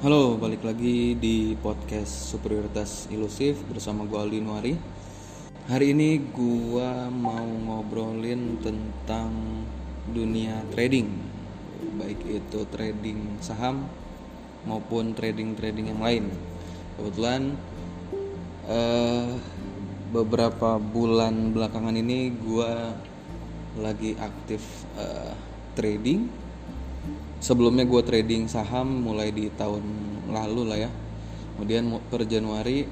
Halo, balik lagi di podcast Superioritas Ilusif bersama gue Aldi Nuari. Hari ini gue mau ngobrolin tentang dunia trading, baik itu trading saham maupun trading-trading yang lain. Kebetulan eh, beberapa bulan belakangan ini gue lagi aktif eh, trading sebelumnya gue trading saham mulai di tahun lalu lah ya. Kemudian per Januari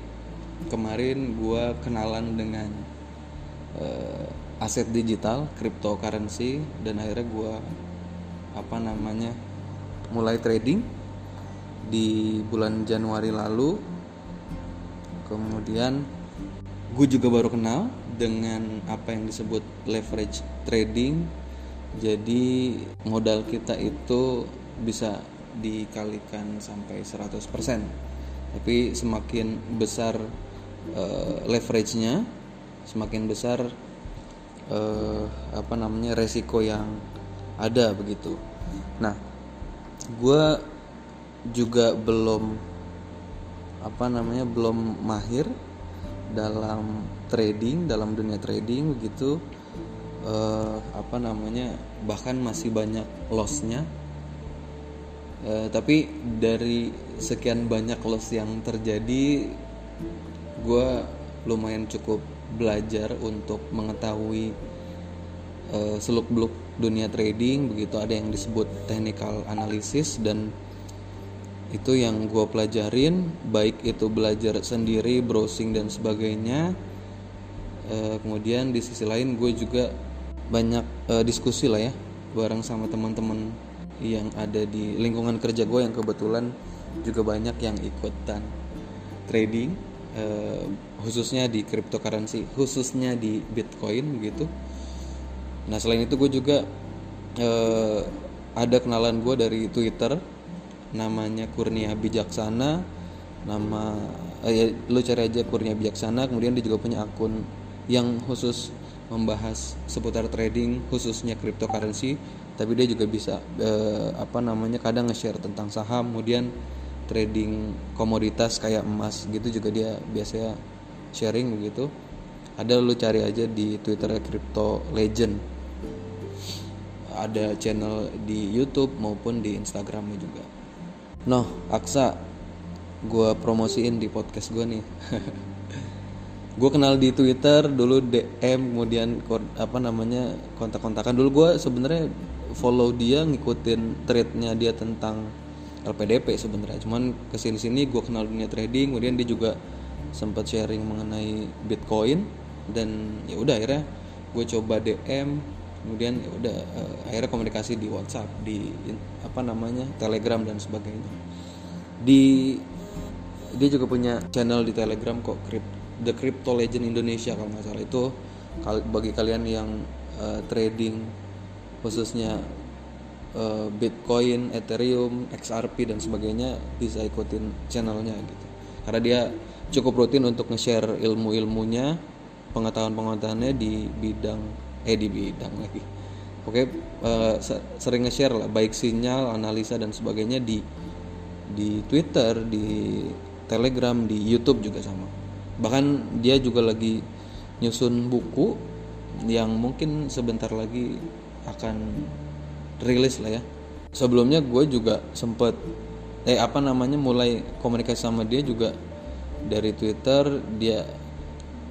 kemarin gue kenalan dengan uh, aset digital cryptocurrency dan akhirnya gue apa namanya mulai trading di bulan Januari lalu. Kemudian gue juga baru kenal dengan apa yang disebut leverage trading jadi modal kita itu bisa dikalikan sampai 100% tapi semakin besar uh, leverage-nya semakin besar uh, apa namanya resiko yang ada begitu. Nah gue juga belum apa namanya belum mahir dalam trading dalam dunia trading begitu uh, apa namanya bahkan masih banyak lossnya. Uh, tapi dari sekian banyak loss yang terjadi gue lumayan cukup belajar untuk mengetahui uh, eh, seluk beluk dunia trading. Begitu ada yang disebut technical analysis dan itu yang gue pelajarin. Baik itu belajar sendiri browsing dan sebagainya. Kemudian di sisi lain gue juga banyak uh, diskusi lah ya bareng sama teman-teman yang ada di lingkungan kerja gue yang kebetulan juga banyak yang ikutan trading uh, khususnya di cryptocurrency khususnya di bitcoin gitu. Nah selain itu gue juga uh, ada kenalan gue dari twitter namanya Kurnia Bijaksana. Nama uh, ya, lu cari aja Kurnia Bijaksana kemudian dia juga punya akun yang khusus membahas seputar trading khususnya cryptocurrency tapi dia juga bisa eh, apa namanya kadang nge-share tentang saham kemudian trading komoditas kayak emas gitu juga dia biasanya sharing begitu. Ada lu cari aja di Twitter Crypto Legend. Ada channel di YouTube maupun di Instagramnya juga. Noh Aksa gue promosiin di podcast gue nih gue kenal di Twitter dulu DM kemudian apa namanya kontak-kontakan. Dulu gue sebenarnya follow dia ngikutin threadnya dia tentang LPDP sebenarnya. Cuman ke sini sini gue kenal dunia trading kemudian dia juga sempat sharing mengenai Bitcoin dan ya udah akhirnya gue coba DM kemudian ya udah uh, akhirnya komunikasi di WhatsApp di apa namanya Telegram dan sebagainya. Di dia juga punya channel di Telegram kok crypto The Crypto Legend Indonesia kalau nggak salah. Itu bagi kalian yang uh, trading khususnya uh, Bitcoin, Ethereum, XRP dan sebagainya bisa ikutin channelnya gitu. Karena dia cukup rutin untuk nge-share ilmu-ilmunya pengetahuan-pengetahuannya di bidang eh di bidang lagi. Oke uh, sering nge-share lah baik sinyal analisa dan sebagainya di di Twitter di Telegram di YouTube juga sama bahkan dia juga lagi nyusun buku yang mungkin sebentar lagi akan rilis lah ya. Sebelumnya gue juga sempet eh apa namanya mulai komunikasi sama dia juga dari Twitter. Dia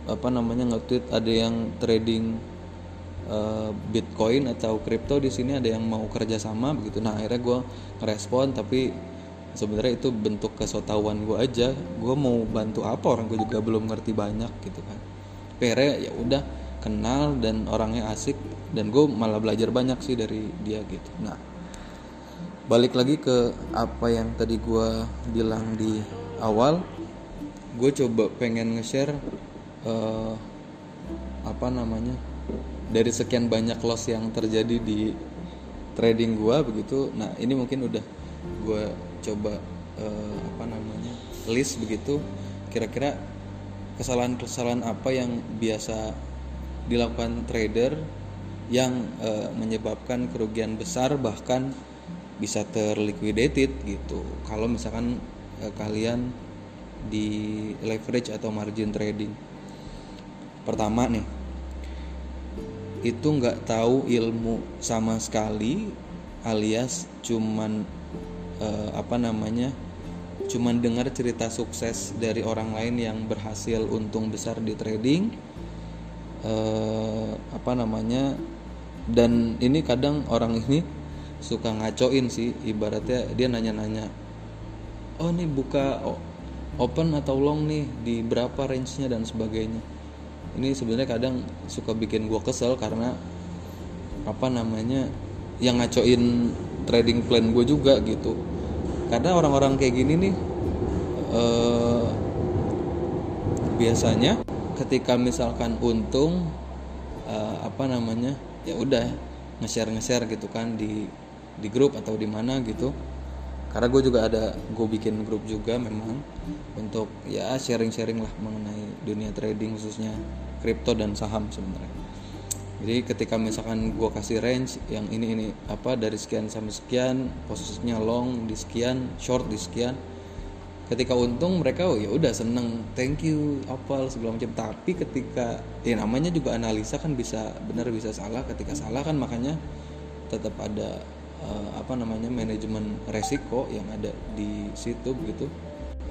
apa namanya nge-tweet ada yang trading uh, Bitcoin atau kripto di sini ada yang mau kerja sama begitu. Nah akhirnya gue ngerespon tapi sebenarnya itu bentuk kesotawan gue aja. Gue mau bantu apa? Orang gue juga belum ngerti banyak gitu kan. Pere ya udah kenal dan orangnya asik dan gue malah belajar banyak sih dari dia gitu. Nah balik lagi ke apa yang tadi gue bilang di awal. Gue coba pengen nge-share uh, apa namanya dari sekian banyak loss yang terjadi di trading gue begitu. Nah ini mungkin udah gue coba uh, apa namanya list begitu kira-kira kesalahan-kesalahan apa yang biasa dilakukan trader yang uh, menyebabkan kerugian besar bahkan bisa terliquidated gitu. Kalau misalkan uh, kalian di leverage atau margin trading. Pertama nih itu nggak tahu ilmu sama sekali alias cuman uh, apa namanya cuman dengar cerita sukses dari orang lain yang berhasil untung besar di trading uh, apa namanya dan ini kadang orang ini suka ngacoin sih ibaratnya dia nanya-nanya oh nih buka open atau long nih di berapa range-nya dan sebagainya. Ini sebenarnya kadang suka bikin gue kesel karena apa namanya yang ngacoin trading plan gue juga gitu. Karena orang-orang kayak gini nih eh, biasanya ketika misalkan untung eh, apa namanya ya udah nge-share nge-share gitu kan di di grup atau di mana gitu. Karena gue juga ada gue bikin grup juga memang untuk ya sharing-sharing lah mengenai dunia trading khususnya kripto dan saham sebenarnya jadi ketika misalkan gue kasih range yang ini ini apa dari sekian sampai sekian posisinya long di sekian short di sekian ketika untung mereka oh ya udah seneng thank you apa segala macam. Tapi ketika ya namanya juga analisa kan bisa benar bisa salah. Ketika salah kan makanya tetap ada uh, apa namanya manajemen resiko yang ada di situ begitu.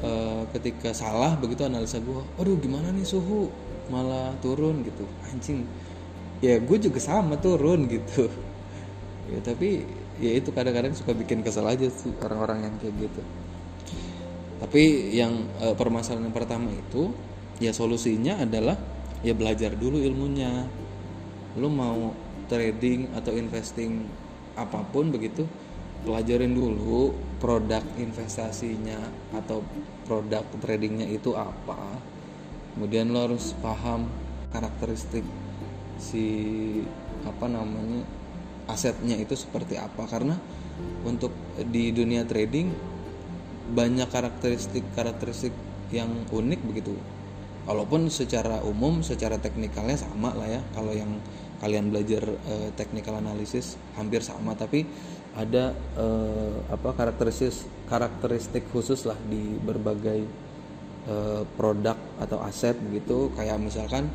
Uh, ketika salah begitu analisa gue aduh gimana nih suhu? Malah turun gitu. Anjing ya gue juga sama turun gitu. Ya tapi ya itu kadang-kadang suka bikin kesel aja sih orang-orang yang kayak gitu. Tapi yang uh, permasalahan yang pertama itu ya solusinya adalah ya belajar dulu ilmunya. Lu mau trading atau investing apa pun begitu pelajarin dulu produk investasinya atau produk tradingnya itu apa. Kemudian lo harus paham karakteristik si apa namanya asetnya itu seperti apa. Karena untuk di dunia trading banyak karakteristik karakteristik yang unik begitu. Walaupun secara umum secara teknikalnya sama lah ya. Kalau yang kalian belajar uh, technical analysis hampir sama. Tapi ada uh, apa karakteristik karakteristik khusus lah di berbagai uh, produk atau aset begitu. Kayak misalkan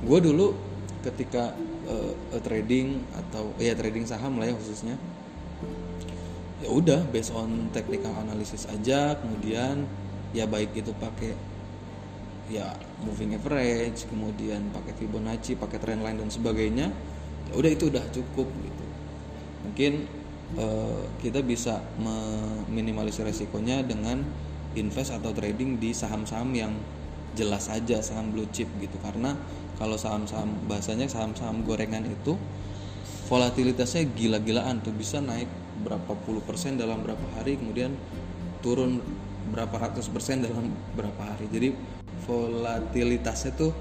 gue dulu ketika uh, trading atau ya trading saham lah ya khususnya ya udah based on technical analysis aja kemudian ya baik itu pakai ya moving average kemudian pakai Fibonacci pakai trend line dan sebagainya ya udah itu udah cukup gitu. Mungkin uh, kita bisa meminimalisir resikonya dengan invest atau trading di saham-saham yang jelas saja saham blue chip gitu. Karena kalau saham-saham bahasanya saham-saham gorengan itu volatilitasnya gila-gilaan tuh. Bisa naik berapa puluh persen dalam berapa hari kemudian turun berapa ratus persen dalam berapa hari. Jadi volatilitasnya tuh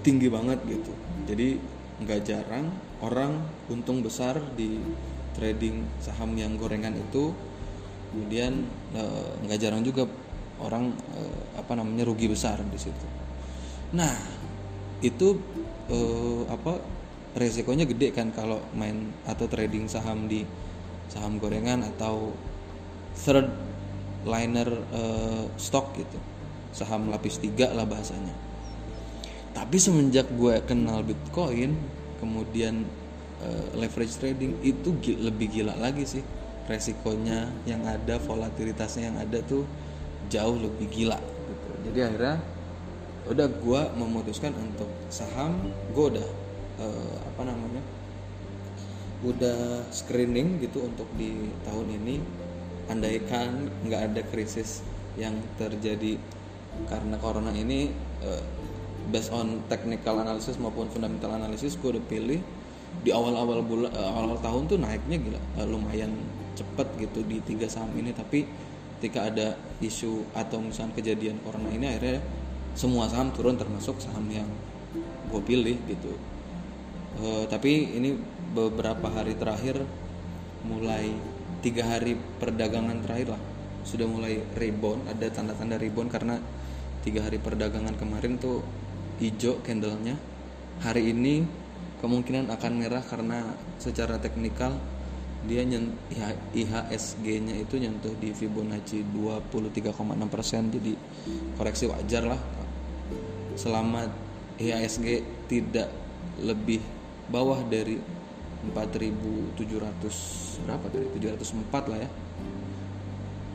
tinggi banget gitu. Jadi nggak jarang orang untung besar di trading saham yang gorengan itu kemudian eh, nggak e, jarang juga orang e, apa namanya rugi besar di situ. Nah itu e, apa resikonya gede kan kalau main atau trading saham di saham gorengan atau third liner e, stock gitu. Saham lapis tiga lah bahasanya. Tapi semenjak gue kenal bitcoin kemudian uh, leverage trading itu lebih gila lagi sih. Resikonya yang ada volatilitasnya yang ada tuh jauh lebih gila gitu. Jadi akhirnya udah gue memutuskan untuk saham. Gue udah uh, apa namanya udah screening gitu untuk di tahun ini. Andaikan nggak ada krisis yang terjadi karena corona ini uh, based on technical analysis maupun fundamental analysis gue udah pilih. Di awal-awal bulan uh, awal tahun tuh naiknya gila uh, lumayan cepet gitu di tiga saham ini. Tapi ketika ada isu atau misalnya kejadian corona ini akhirnya semua saham turun termasuk saham yang gue pilih gitu. Uh, tapi ini beberapa hari terakhir mulai tiga hari perdagangan terakhir lah sudah mulai rebound ada tanda-tanda rebound karena tiga hari perdagangan kemarin tuh hijau candlenya. Hari ini kemungkinan akan merah karena secara teknikal dia nyent IHSG-nya itu nyentuh di Fibonacci 23,6% jadi koreksi wajar lah selama IHSG tidak lebih bawah dari 4700 berapa tadi? 704 lah ya.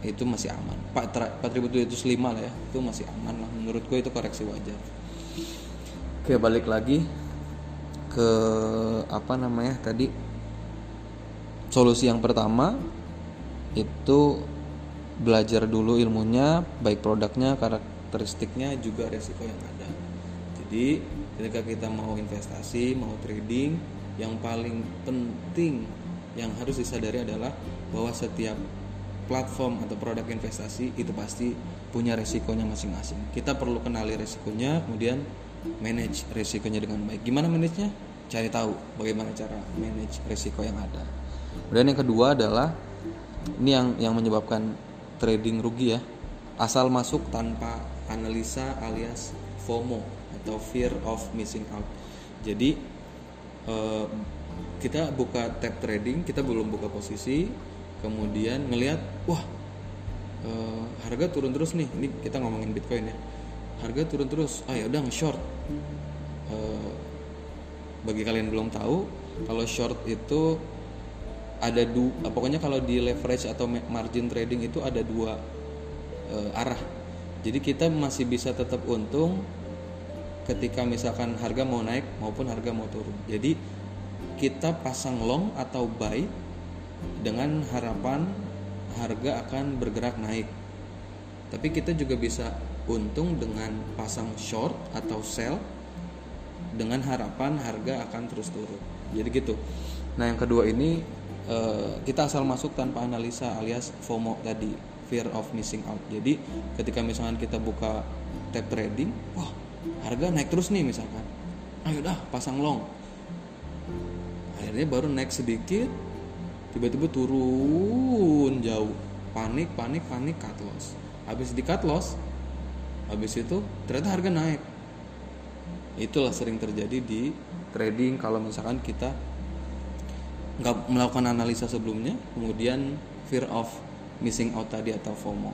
Itu masih aman. 4705 lah ya. Itu masih aman lah. Menurut gue itu koreksi wajar. Oke balik lagi ke apa namanya tadi? Solusi yang pertama itu belajar dulu ilmunya baik produknya karakteristiknya juga resiko yang ada jadi ketika kita mau investasi mau trading yang paling penting yang harus disadari adalah bahwa setiap platform atau produk investasi itu pasti punya resikonya masing-masing. Kita perlu kenali resikonya, kemudian manage resikonya dengan baik. Gimana manage-nya? Cari tahu bagaimana cara manage resiko yang ada. Kemudian yang kedua adalah ini yang yang menyebabkan trading rugi ya. Asal masuk tanpa analisa alias FOMO atau fear of missing out. Jadi uh, kita buka tab trading kita belum buka posisi kemudian ngelihat wah uh, harga turun terus nih. Ini kita ngomongin bitcoin ya. Harga turun terus. Ah ya udah short uh, bagi kalian belum tahu kalau short itu ada dua pokoknya kalau di leverage atau margin trading itu ada dua uh, arah jadi kita masih bisa tetap untung ketika misalkan harga mau naik maupun harga mau turun. Jadi kita pasang long atau buy dengan harapan harga akan bergerak naik. Tapi kita juga bisa untung dengan pasang short atau sell dengan harapan harga akan terus turun. Jadi gitu. Nah, yang kedua ini eh, kita asal masuk tanpa analisa alias FOMO tadi, fear of missing out. Jadi ketika misalkan kita buka tab trading, wah harga naik terus nih misalkan. Ayo dah pasang long. Akhirnya baru naik sedikit tiba-tiba turun jauh. Panik panik panik cut loss. Habis di cut loss habis itu ternyata harga naik. Itulah sering terjadi di trading kalau misalkan kita nggak melakukan analisa sebelumnya kemudian fear of missing out tadi atau FOMO.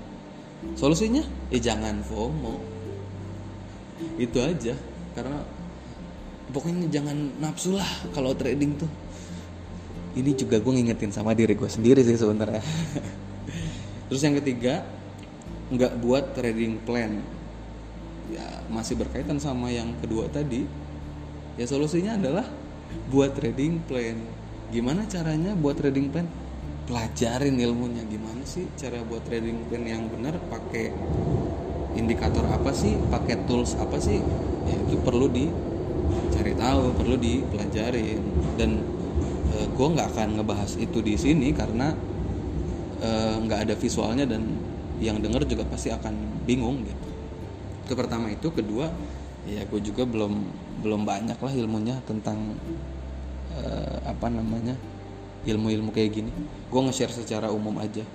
Solusinya eh jangan FOMO. Itu aja. Karena pokoknya jangan nafsu lah kalau trading tuh. Ini juga gue ngingetin sama diri gue sendiri sih sebenarnya. Terus yang ketiga nggak buat trading plan. Ya masih berkaitan sama yang kedua tadi. Ya solusinya adalah buat trading plan. Gimana caranya buat trading plan pelajarin ilmunya. Gimana sih cara buat trading plan yang benar? Pakai indikator apa sih? Pakai tools apa sih? Ya itu perlu dicari tahu perlu dipelajari dan e, eh, gue nggak akan ngebahas itu di sini karena eh, nggak e, ada visualnya dan yang denger juga pasti akan bingung gitu. Itu pertama. Itu kedua ya gue juga belum belum banyak lah ilmunya tentang e, apa namanya ilmu-ilmu kayak gini gue nge-share secara umum aja.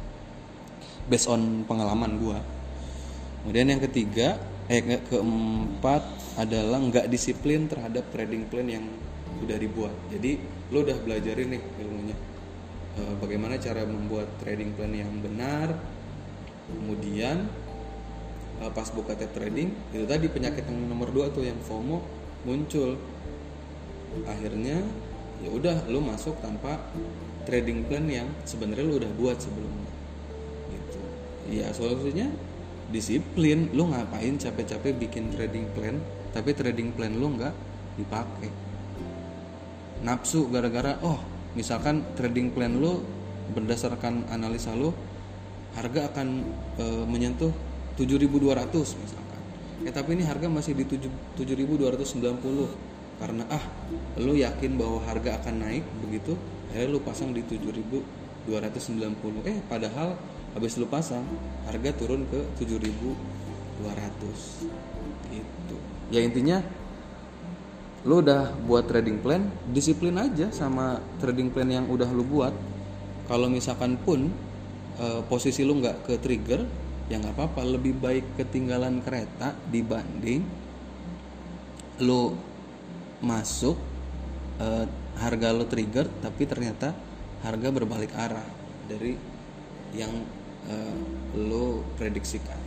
Based on pengalaman gue kemudian yang ketiga eh keempat adalah nggak disiplin terhadap trading plan yang udah dibuat. Jadi lo udah belajar nih ilmunya. E, bagaimana cara membuat trading plan yang benar kemudian e, pas buka tab trading itu tadi penyakit yang nomor dua tuh yang FOMO muncul. Akhirnya ya udah lo masuk tanpa trading plan yang sebenarnya lo udah buat sebelumnya. Gitu. Ya solusinya disiplin. Lu ngapain capek-capek bikin trading plan tapi trading plan lu nggak dipakai? Nafsu gara-gara oh misalkan trading plan lu berdasarkan analisa lu harga akan e, menyentuh 7200 misalkan. Ya tapi ini harga masih di 7290 karena ah lu yakin bahwa harga akan naik? Begitu akhirnya lu pasang di 7290 eh padahal habis lu pasang harga turun ke 7200 gitu. Ya intinya lu udah buat trading plan disiplin aja sama trading plan yang udah lu buat. Kalau misalkan pun e, posisi lu nggak ke trigger ya nggak apa-apa. Lebih baik ketinggalan kereta dibanding lu masuk e, harga lu trigger tapi ternyata harga berbalik arah dari yang uh, lo prediksikan.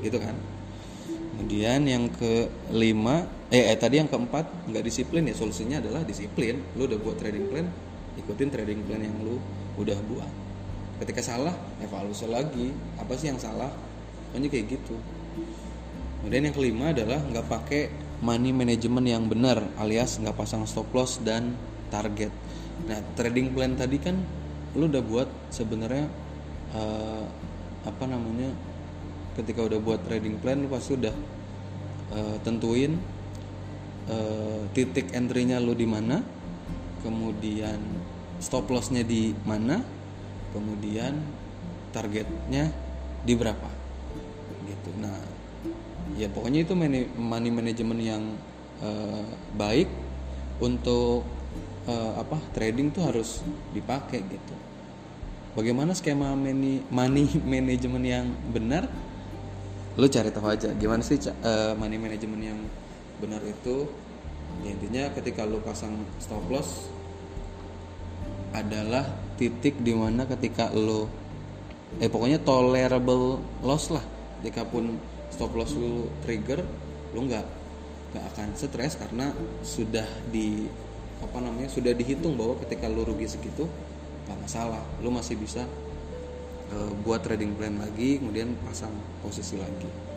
Gitu kan? Kemudian yang kelima eh, eh tadi yang keempat nggak disiplin ya solusinya adalah disiplin. Lo udah buat trading plan ikutin trading plan yang lo udah buat. Ketika salah evaluasi lagi. Apa sih yang salah? Pokoknya kayak gitu. Kemudian yang kelima adalah nggak pakai money management yang benar alias nggak pasang stop loss dan target. Nah trading plan tadi kan lu udah buat sebenarnya uh, apa namanya ketika udah buat trading plan lu pasti udah uh, tentuin uh, titik entry-nya lu di mana kemudian stop loss-nya di mana kemudian targetnya di berapa gitu. Nah ya pokoknya itu money management yang uh, baik untuk uh, apa trading tuh harus dipakai gitu. Bagaimana skema money money management yang benar? Lu cari tahu aja gimana sih uh, money management yang benar itu? Ya intinya ketika lu pasang stop loss adalah titik di mana ketika lu eh pokoknya tolerable loss lah. Ketika pun stop loss lu trigger lu nggak nggak akan stres karena sudah di apa namanya sudah dihitung bahwa ketika lu rugi segitu nggak masalah lu masih bisa uh, buat trading plan lagi kemudian pasang posisi lagi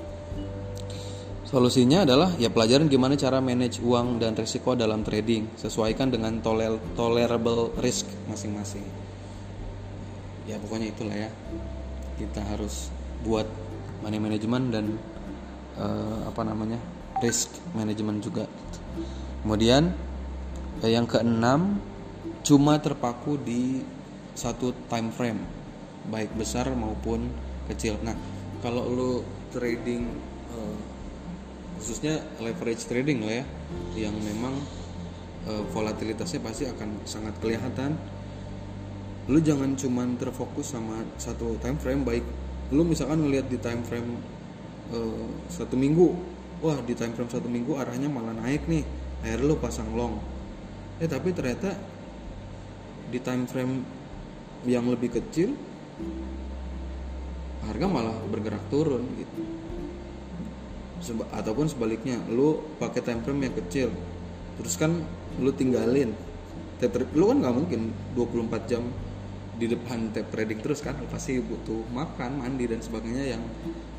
Solusinya adalah ya pelajaran gimana cara manage uang dan risiko dalam trading, sesuaikan dengan toler tolerable risk masing-masing. Ya pokoknya itulah ya. Kita harus buat money management dan uh, apa namanya risk management juga. Kemudian eh, yang keenam cuma terpaku di satu time frame baik besar maupun kecil. Nah kalau lo trading uh, khususnya leverage trading lah ya yang memang uh, volatilitasnya pasti akan sangat kelihatan lu jangan cuman terfokus sama satu time frame baik lu misalkan ngelihat di time frame uh, satu minggu wah di time frame satu minggu arahnya malah naik nih akhirnya lu pasang long. Eh tapi ternyata di time frame yang lebih kecil harga malah bergerak turun gitu. Seba ataupun sebaliknya lu pakai time frame yang kecil terus kan lu tinggalin lu kan nggak mungkin 24 jam di depan tab trading terus kan pasti butuh makan mandi dan sebagainya yang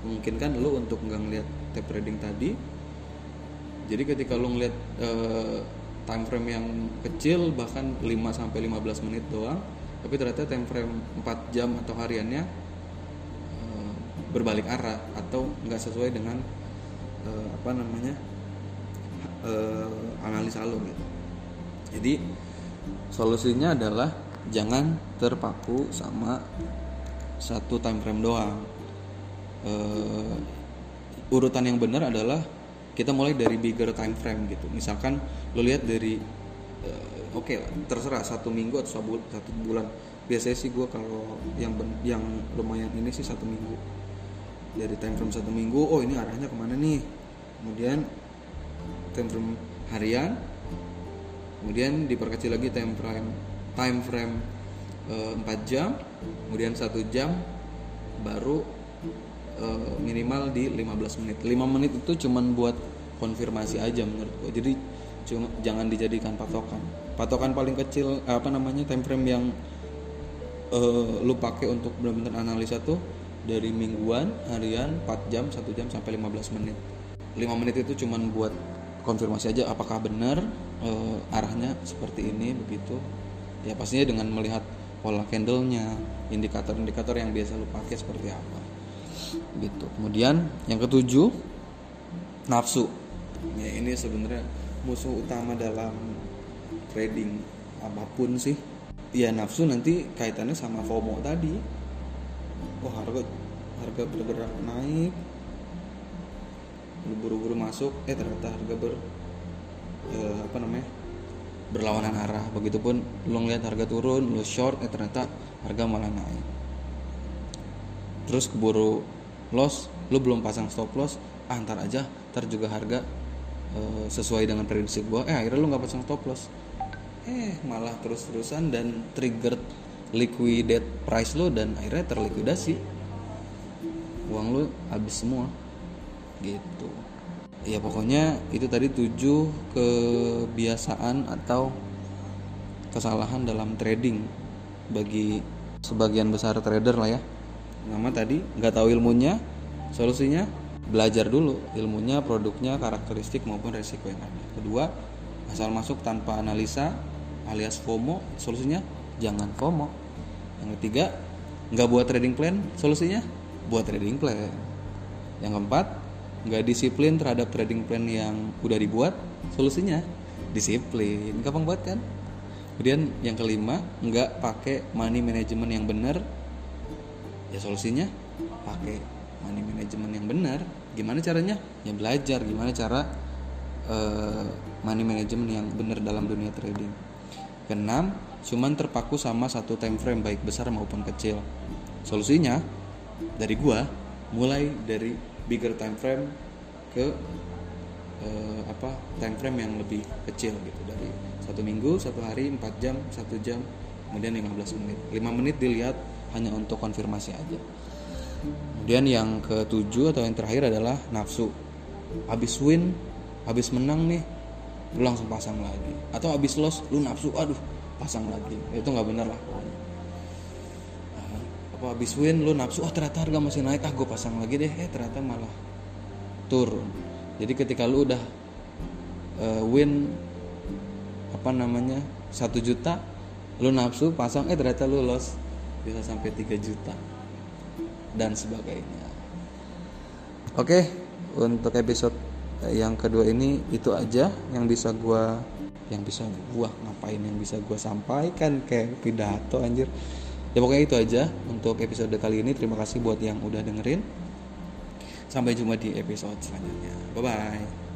memungkinkan lo untuk nggak ngeliat tab trading tadi. Jadi ketika lo ngeliat uh, time frame yang kecil bahkan 5 sampai 15 menit doang tapi ternyata time frame 4 jam atau hariannya uh, berbalik arah atau nggak sesuai dengan uh, apa namanya uh, analisa lo gitu. Jadi solusinya adalah jangan terpaku sama satu time frame doang. Uh, urutan yang benar adalah kita mulai dari bigger time frame gitu. Misalkan lo lihat dari uh, oke okay, terserah satu minggu atau satu, bulan. Biasanya sih gue kalau yang yang lumayan ini sih satu minggu. Dari time frame satu minggu oh ini arahnya ke mana nih? Kemudian time frame harian kemudian diperkecil lagi time frame time frame eh, 4 jam kemudian satu jam baru e, minimal di 15 menit. 5 menit itu cuman buat konfirmasi aja menurut gue jadi cuma jangan dijadikan patokan. Patokan paling kecil eh, apa namanya time frame yang e, lu pakai untuk benar-benar analisa tuh dari mingguan harian 4 jam 1 jam sampai 15 menit. 5 menit itu cuman buat konfirmasi aja apakah benar e, arahnya seperti ini begitu ya pastinya dengan melihat pola candlenya indikator-indikator yang biasa lu pakai seperti apa. Gitu. Kemudian yang ketujuh nafsu. Ya ini sebenarnya musuh utama dalam trading apa pun sih. Ya nafsu nanti kaitannya sama FOMO tadi. Oh harga harga bergerak naik. Buru-buru masuk eh ternyata harga ber eh, apa namanya berlawanan arah. Begitupun lo ngeliat harga turun lo short eh ternyata harga malah naik. Terus keburu loss lo belum pasang stop loss ah ntar aja ntar juga harga e, sesuai dengan prediksi gua. Eh akhirnya lo nggak pasang stop loss. Eh malah terus terusan dan trigger liquidate price lo dan akhirnya terlikuidasi uang lo habis semua. Gitu ya pokoknya itu tadi tujuh kebiasaan atau kesalahan dalam trading bagi sebagian besar trader lah ya. Nama tadi nggak tahu ilmunya solusinya belajar dulu ilmunya produknya karakteristik maupun resiko yang ada. Kedua asal masuk tanpa analisa alias FOMO solusinya jangan FOMO. Yang ketiga nggak buat trading plan solusinya buat trading plan. Yang keempat nggak disiplin terhadap trading plan yang udah dibuat solusinya disiplin. Gampang banget kan? Kemudian yang kelima nggak pakai money management yang benar. Ya solusinya pakai money management yang benar. Gimana caranya? Ya belajar gimana cara uh, money management yang benar dalam dunia trading. Keenam cuman terpaku sama satu time frame baik besar maupun kecil. Solusinya dari gua mulai dari bigger time frame ke uh, apa time frame yang lebih kecil gitu. Dari satu minggu satu hari empat jam satu jam kemudian 15 menit. 5 menit dilihat hanya untuk konfirmasi aja. Kemudian yang ketujuh atau yang terakhir adalah nafsu. Habis win habis menang nih lu langsung pasang lagi. Atau habis loss lu nafsu aduh pasang lagi. Itu nggak bener lah apa habis win lu nafsu oh ternyata harga masih naik ah gue pasang lagi deh eh ternyata malah turun jadi ketika lu udah uh, win apa namanya satu juta lu nafsu pasang eh ternyata lu loss bisa sampai 3 juta dan sebagainya. Oke, untuk episode yang kedua ini itu aja yang bisa gua yang bisa gua ngapain yang bisa gua sampaikan kayak pidato anjir. Ya pokoknya itu aja untuk episode kali ini. Terima kasih buat yang udah dengerin. Sampai jumpa di episode selanjutnya. Bye bye.